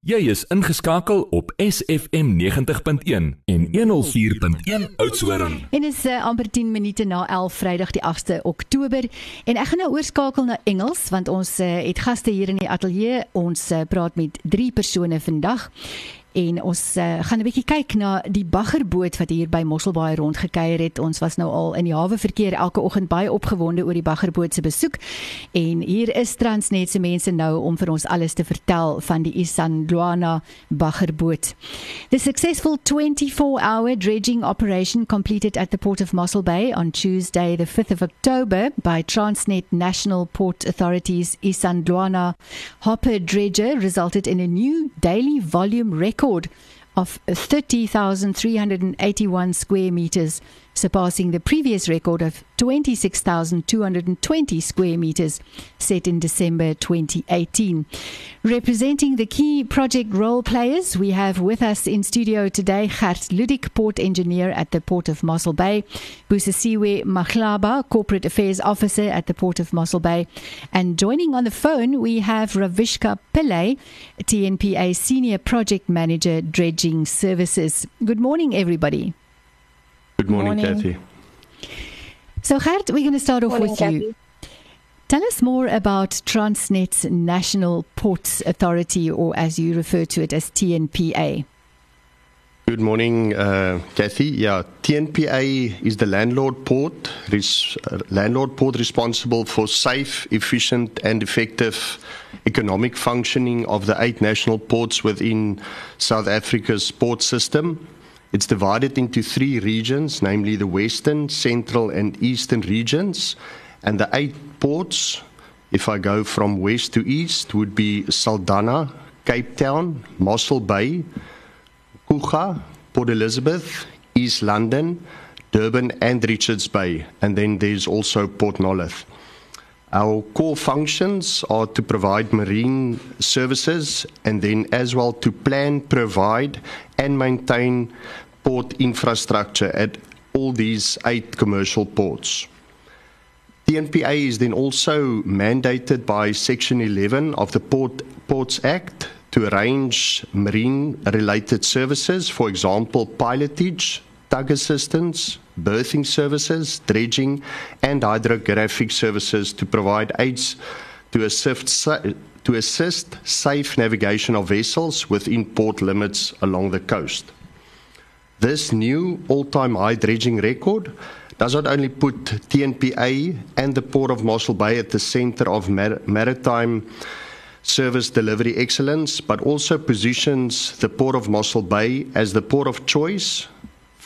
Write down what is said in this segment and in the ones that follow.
Jy is ingeskakel op SFM 90.1 en 104.1 Oudtshoorn. En is uh, amper 10 minute na 11 Vrydag die 8de Oktober en ek gaan nou oorskakel na Engels want ons uh, het gaste hier in die ateljee. Ons uh, praat met drie persone vandag en ons uh, gaan 'n bietjie kyk na die baggerboot wat hier by Mosselbaai rondgekuier het. Ons was nou al in die hawe verkeer elke oggend baie opgewonde oor die baggerboot se besoek. En hier is Transnet se mense nou om vir ons alles te vertel van die Isandlwana baggerboot. The successful 24-hour dredging operation completed at the port of Mossel Bay on Tuesday the 5th of October by Transnet National Port Authority's Isandlwana hopper dredger resulted in a new daily volume record record of 30,381 square meters, surpassing the previous record of 26,220 square meters set in December 2018. Representing the key project role players, we have with us in studio today Gert Ludik, port engineer at the Port of Mossel Bay, Busisiwe Mahlaba, corporate affairs officer at the Port of Mossel Bay, and joining on the phone we have Ravishka Pillay, TNPA senior project manager, dredging services. Good morning, everybody. Good morning, morning. Kathy. So, Gert, we're going to start off morning, with Kathy. you. Tell us more about Transnet's National Ports Authority, or as you refer to it as TNPA. Good morning, uh, Kathy. Yeah, TNPA is the landlord port, res- uh, landlord port responsible for safe, efficient, and effective economic functioning of the eight national ports within South Africa's port system. It's divided into three regions, namely the western, central, and eastern regions. And the eight ports, if I go from west to east, would be Saldanha, Cape Town, Mossel Bay, Kucha, Port Elizabeth, East London, Durban, and Richards Bay. And then there's also Port Nolloth. Our core functions are to provide marine services and then as well to plan, provide, and maintain port infrastructure at all these eight commercial ports. TNPA is then also mandated by Section 11 of the Port, Ports Act to arrange marine related services, for example, pilotage, tug assistance, berthing services, dredging, and hydrographic services to provide aids to assist, to assist safe navigation of vessels within port limits along the coast. This new all time high dredging record does not only put TNPA and the Port of Mossel Bay at the center of mar- maritime service delivery excellence, but also positions the Port of Mossel Bay as the port of choice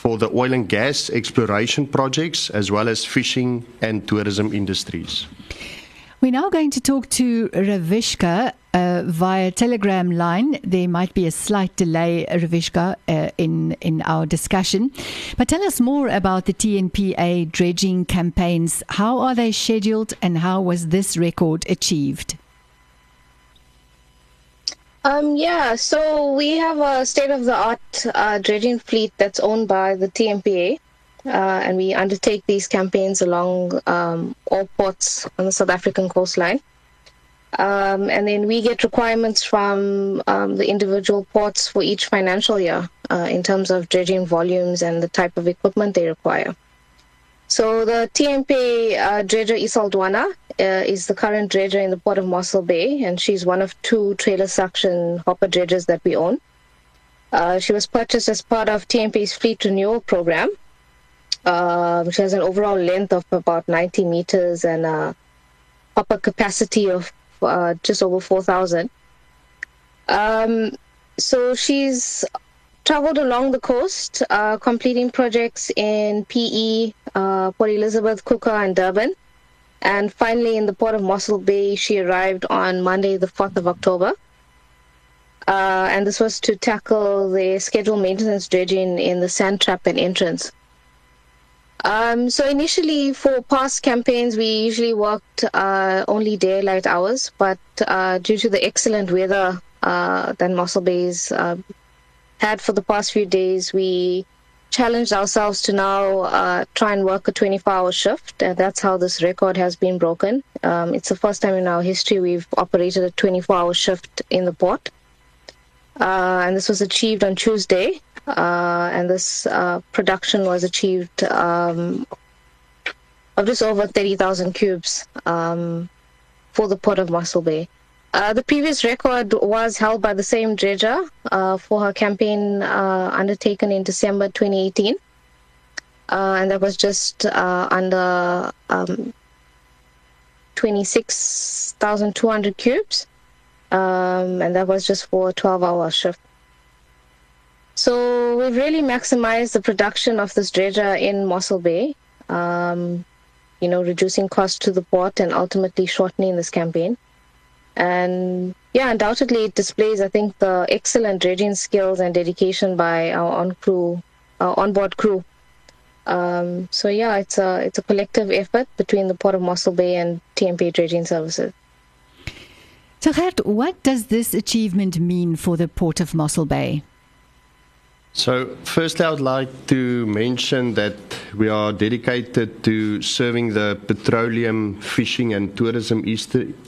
for the oil and gas exploration projects as well as fishing and tourism industries. We're now going to talk to Ravishka uh, via telegram line. There might be a slight delay, Ravishka, uh, in in our discussion. But tell us more about the TNPA dredging campaigns. How are they scheduled, and how was this record achieved? Um, yeah, so we have a state of the art uh, dredging fleet that's owned by the TNPA, uh, and we undertake these campaigns along um, all ports on the South African coastline. Um, and then we get requirements from um, the individual ports for each financial year uh, in terms of dredging volumes and the type of equipment they require. So the TMP uh, dredger Isandlwana uh, is the current dredger in the port of Mossel Bay, and she's one of two trailer suction hopper dredgers that we own. Uh, she was purchased as part of TMP's fleet renewal program. Um, she has an overall length of about 90 meters and a hopper capacity of uh, just over 4,000. Um, so she's traveled along the coast, uh, completing projects in PE, uh, Port Elizabeth, Ngqura, and Durban. And finally, in the port of Mossel Bay, she arrived on Monday, the 4th of October. Uh, and this was to tackle the scheduled maintenance dredging in the sand trap and entrance. Um, so initially, for past campaigns, we usually worked uh, only daylight hours, but uh, due to the excellent weather uh, that Mossel Bay's uh, had for the past few days, we challenged ourselves to now uh, try and work a 24-hour shift, and that's how this record has been broken. Um, it's the first time in our history we've operated a 24-hour shift in the port. uh, and this was achieved on Tuesday. Uh, and this uh, production was achieved um, of just over 30,000 cubes um, for the port of Mossel Bay. Uh, the previous record was held by the same dredger uh, for her campaign uh, undertaken in December 2018. Uh, and that was just uh, under um, 26,200 cubes. Um, and that was just for a 12 hour shift. So we've really maximized the production of this dredger in Mossel Bay, um, you know, reducing costs to the port and ultimately shortening this campaign. And yeah, undoubtedly it displays, I think, the excellent dredging skills and dedication by our on crew, our onboard crew. Um, so yeah, it's a it's a collective effort between the Port of Mossel Bay and TMP Dredging Services. So Gert, what does this achievement mean for the Port of Mossel Bay? So, firstly, I would like to mention that we are dedicated to serving the petroleum, fishing, and tourism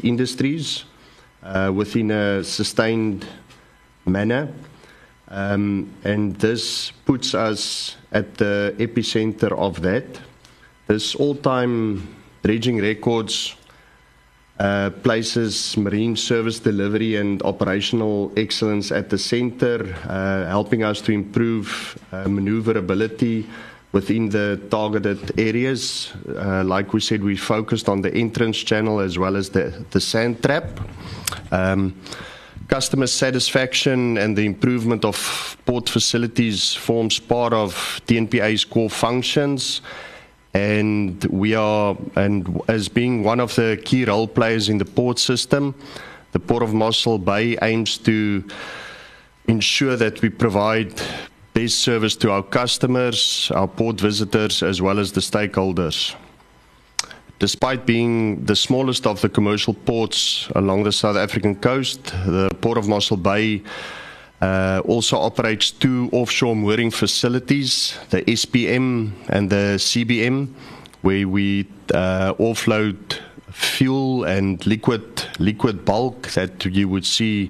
industries uh, within a sustained manner. Um, and this puts us at the epicenter of that. This all time dredging records uh, places marine service delivery and operational excellence at the center, uh, helping us to improve uh, maneuverability within the targeted areas. Uh, like we said, we focused on the entrance channel as well as the, the sand trap. Um, customer satisfaction and the improvement of port facilities forms part of TNPA's core functions. And we are, and as being one of the key role players in the port system, the Port of Mossel Bay aims to ensure that we provide best service to our customers, our port visitors, as well as the stakeholders. Despite being the smallest of the commercial ports along the South African coast, the Port of Mossel Bay uh, also operates two offshore mooring facilities, the SPM and the CBM, where we uh, offload fuel and liquid liquid bulk that you would see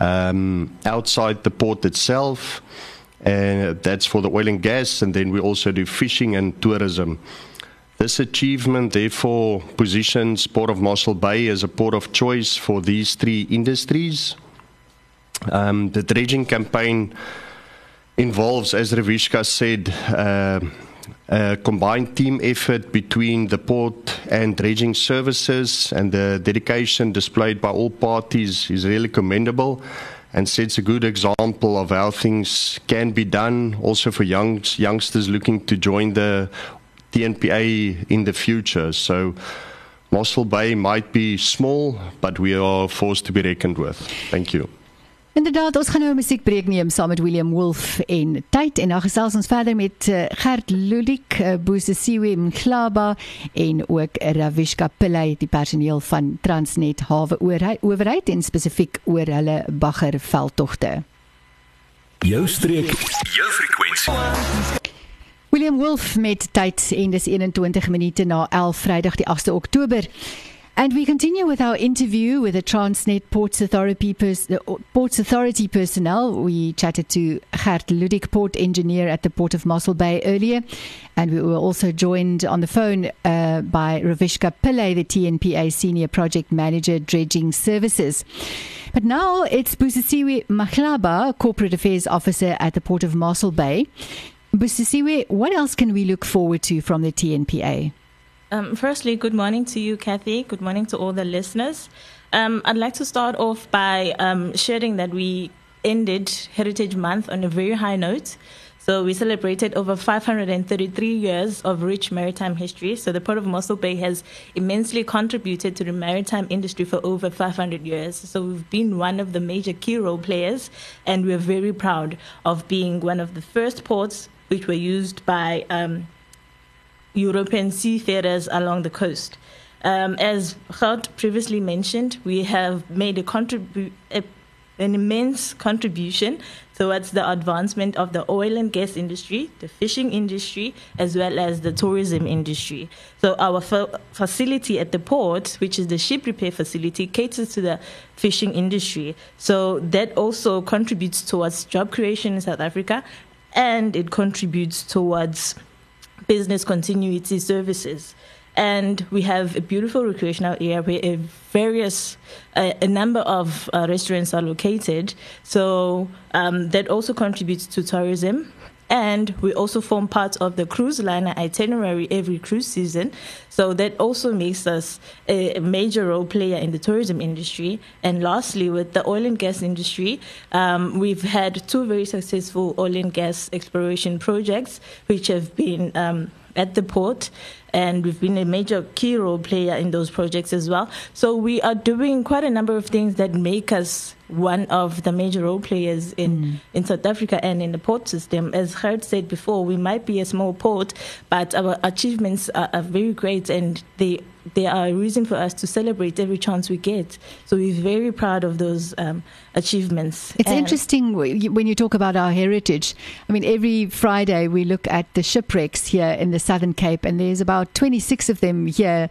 um, outside the port itself. And that's for the oil and gas, and then we also do fishing and tourism. This achievement, therefore, positions Port of Mossel Bay as a port of choice for these three industries. Um, the dredging campaign involves, as Ravishka said, uh, a combined team effort between the port and dredging services, and the dedication displayed by all parties is really commendable and sets a good example of how things can be done also for young, youngsters looking to join the TNPA in the future. So Mossel Bay might be small, but we are forced to be reckoned with. Thank you. Inderdaad, ons gaan nou 'n musiekbreek neem saam met William Wolf en tyd en dan gesels ons verder met uh, Gert Ludik, uh, Busisiwe Mklaba en ook Ravishka Pillay, die personeel van Transnet Hawe Owerheid en spesifiek oor hulle baggerveldtogte. Jou streek, jou frekwensie. William Wolf met tyd en dis 21 minute na 11 Vrydag die 8de Oktober. And we continue with our interview with the Transnet Ports Authority, pers- uh, Ports Authority personnel. We chatted to Gert Ludik, port engineer at the Port of Mossel Bay earlier. And we were also joined on the phone uh, by Ravishka Pillay, the TNPA Senior Project Manager, Dredging Services. But now it's Busisiwe Mahlaba, Corporate Affairs Officer at the Port of Mossel Bay. Busisiwe, what else can we look forward to from the TNPA? Um, firstly, good morning to you, Kathy. Good morning to all the listeners. Um, I'd like to start off by um, sharing that we ended Heritage Month on a very high note. So we celebrated over 533 years of rich maritime history. So the Port of Mossel Bay has immensely contributed to the maritime industry for over 500 years. So we've been one of the major key role players, and we're very proud of being one of the first ports which were used by um, European seafarers along the coast. Um, as Gert previously mentioned, we have made a, contribu- a an immense contribution towards the advancement of the oil and gas industry, the fishing industry, as well as the tourism industry. So our fa- facility at the port, which is the ship repair facility, caters to the fishing industry. So that also contributes towards job creation in South Africa, and it contributes towards business continuity services and we have a beautiful recreational area where various a number of uh, restaurants are located. So um, that also contributes to tourism. And we also form part of the cruise liner itinerary every cruise season. So that also makes us a, major role player in the tourism industry. And lastly, with the oil and gas industry, um, we've had two very successful oil and gas exploration projects, which have been um, at the port and we've been a major key role player in those projects as well. So we are doing quite a number of things that make us one of the major role players in, mm. in South Africa and in the port system. As Gert said before, we might be a small port, but our achievements are, are very great and they they are a reason for us to celebrate every chance we get. So we're very proud of those um, achievements. It's and interesting when you talk about our heritage. I mean, every Friday we look at the shipwrecks here in the Southern Cape, and there's about 26 of them here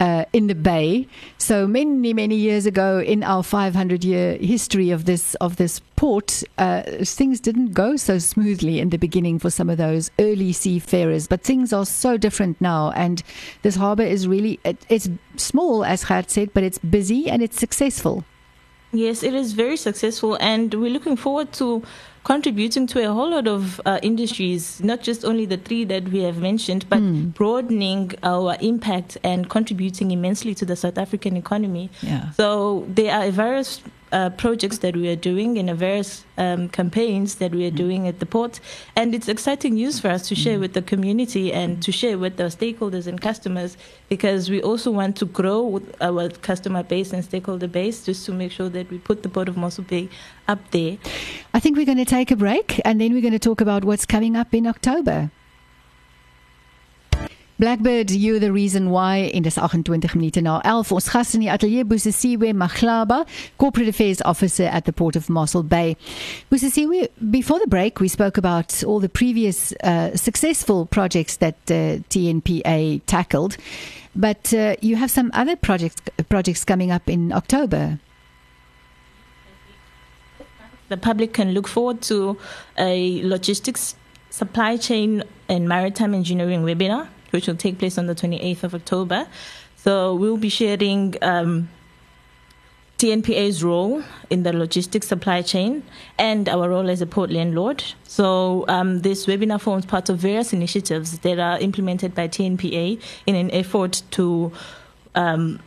uh, in the bay. So many, many years ago, in our 500 year history of this of this port, uh, things didn't go so smoothly in the beginning for some of those early seafarers. But things are so different now, and this harbour is really it, it's small, as Gert said, but it's busy and it's successful. Yes, it is very successful, and we're looking forward to contributing to a whole lot of uh, industries, not just only the three that we have mentioned, but mm. broadening our impact and contributing immensely to the South African economy. Yeah. So there are various uh, projects that we are doing and various um, campaigns that we are mm. doing at the port. And it's exciting news for us to share mm. with the community and to share with the stakeholders and customers because we also want to grow our customer base and stakeholder base just to make sure that we put the port of Mossel Bay up there. I think we're going to take a break and then we're going to talk about what's coming up in October. Blackbird, you the reason why in dis 28 minute na 11 ons gas in die ateljee Busisiwe Mahlaba, corporate affairs officer at the port of Mossel Bay. Busisiwe, before the break we spoke about all the previous uh, successful projects that uh, TNPA tackled, but uh, you have some other projects projects coming up in October. The public can look forward to a logistics supply chain and maritime engineering webinar which will take place on the 28th of October. So we'll be sharing um, TNPA's role in the logistics supply chain and our role as a port landlord. So um, this webinar forms part of various initiatives that are implemented by TNPA in an effort to um,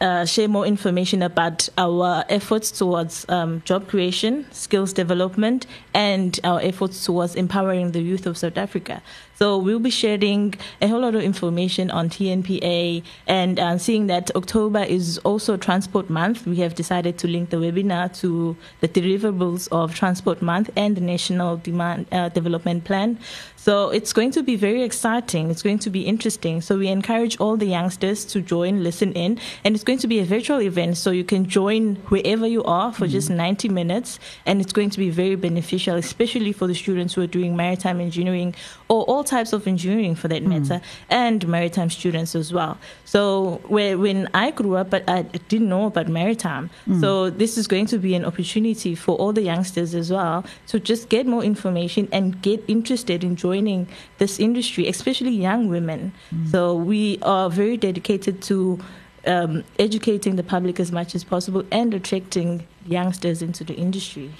uh, share more information about our efforts towards um, job creation, skills development, and our efforts towards empowering the youth of South Africa. So we'll be sharing a whole lot of information on TNPA and uh, seeing that October is also Transport Month, we have decided to link the webinar to the deliverables of Transport Month and the National Demand uh, Development Plan. So it's going to be very exciting. It's going to be interesting. So we encourage all the youngsters to join, listen in, and it's going to be a virtual event. So you can join wherever you are for mm-hmm. just 90 minutes, and it's going to be very beneficial, especially for the students who are doing maritime engineering or all types of engineering for that matter, mm. and maritime students as well. So where, when I grew up, but I didn't know about maritime. Mm. So this is going to be an opportunity for all the youngsters as well to just get more information and get interested in joining this industry, especially young women. Mm. So we are very dedicated to um, educating the public as much as possible and attracting youngsters into the industry.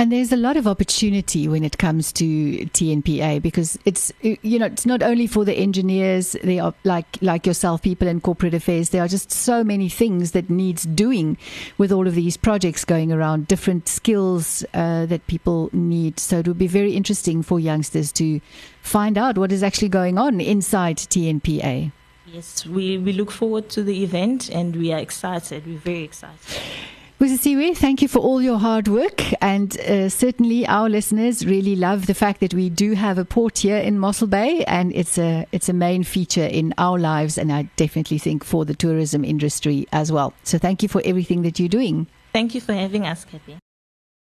And there's a lot of opportunity when it comes to TNPA because it's you know it's not only for the engineers they are like like yourself people in corporate affairs there are just so many things that needs doing with all of these projects going around different skills uh, that people need so it would be very interesting for youngsters to find out what is actually going on inside TNPA. Yes, we we look forward to the event and we are excited. We're very excited. Busisiwe, thank you for all your hard work. And uh, certainly our listeners really love the fact that we do have a port here in Mossel Bay and it's a, it's a main feature in our lives. And I definitely think for the tourism industry as well. So thank you for everything that you're doing. Thank you for having us, Kathy.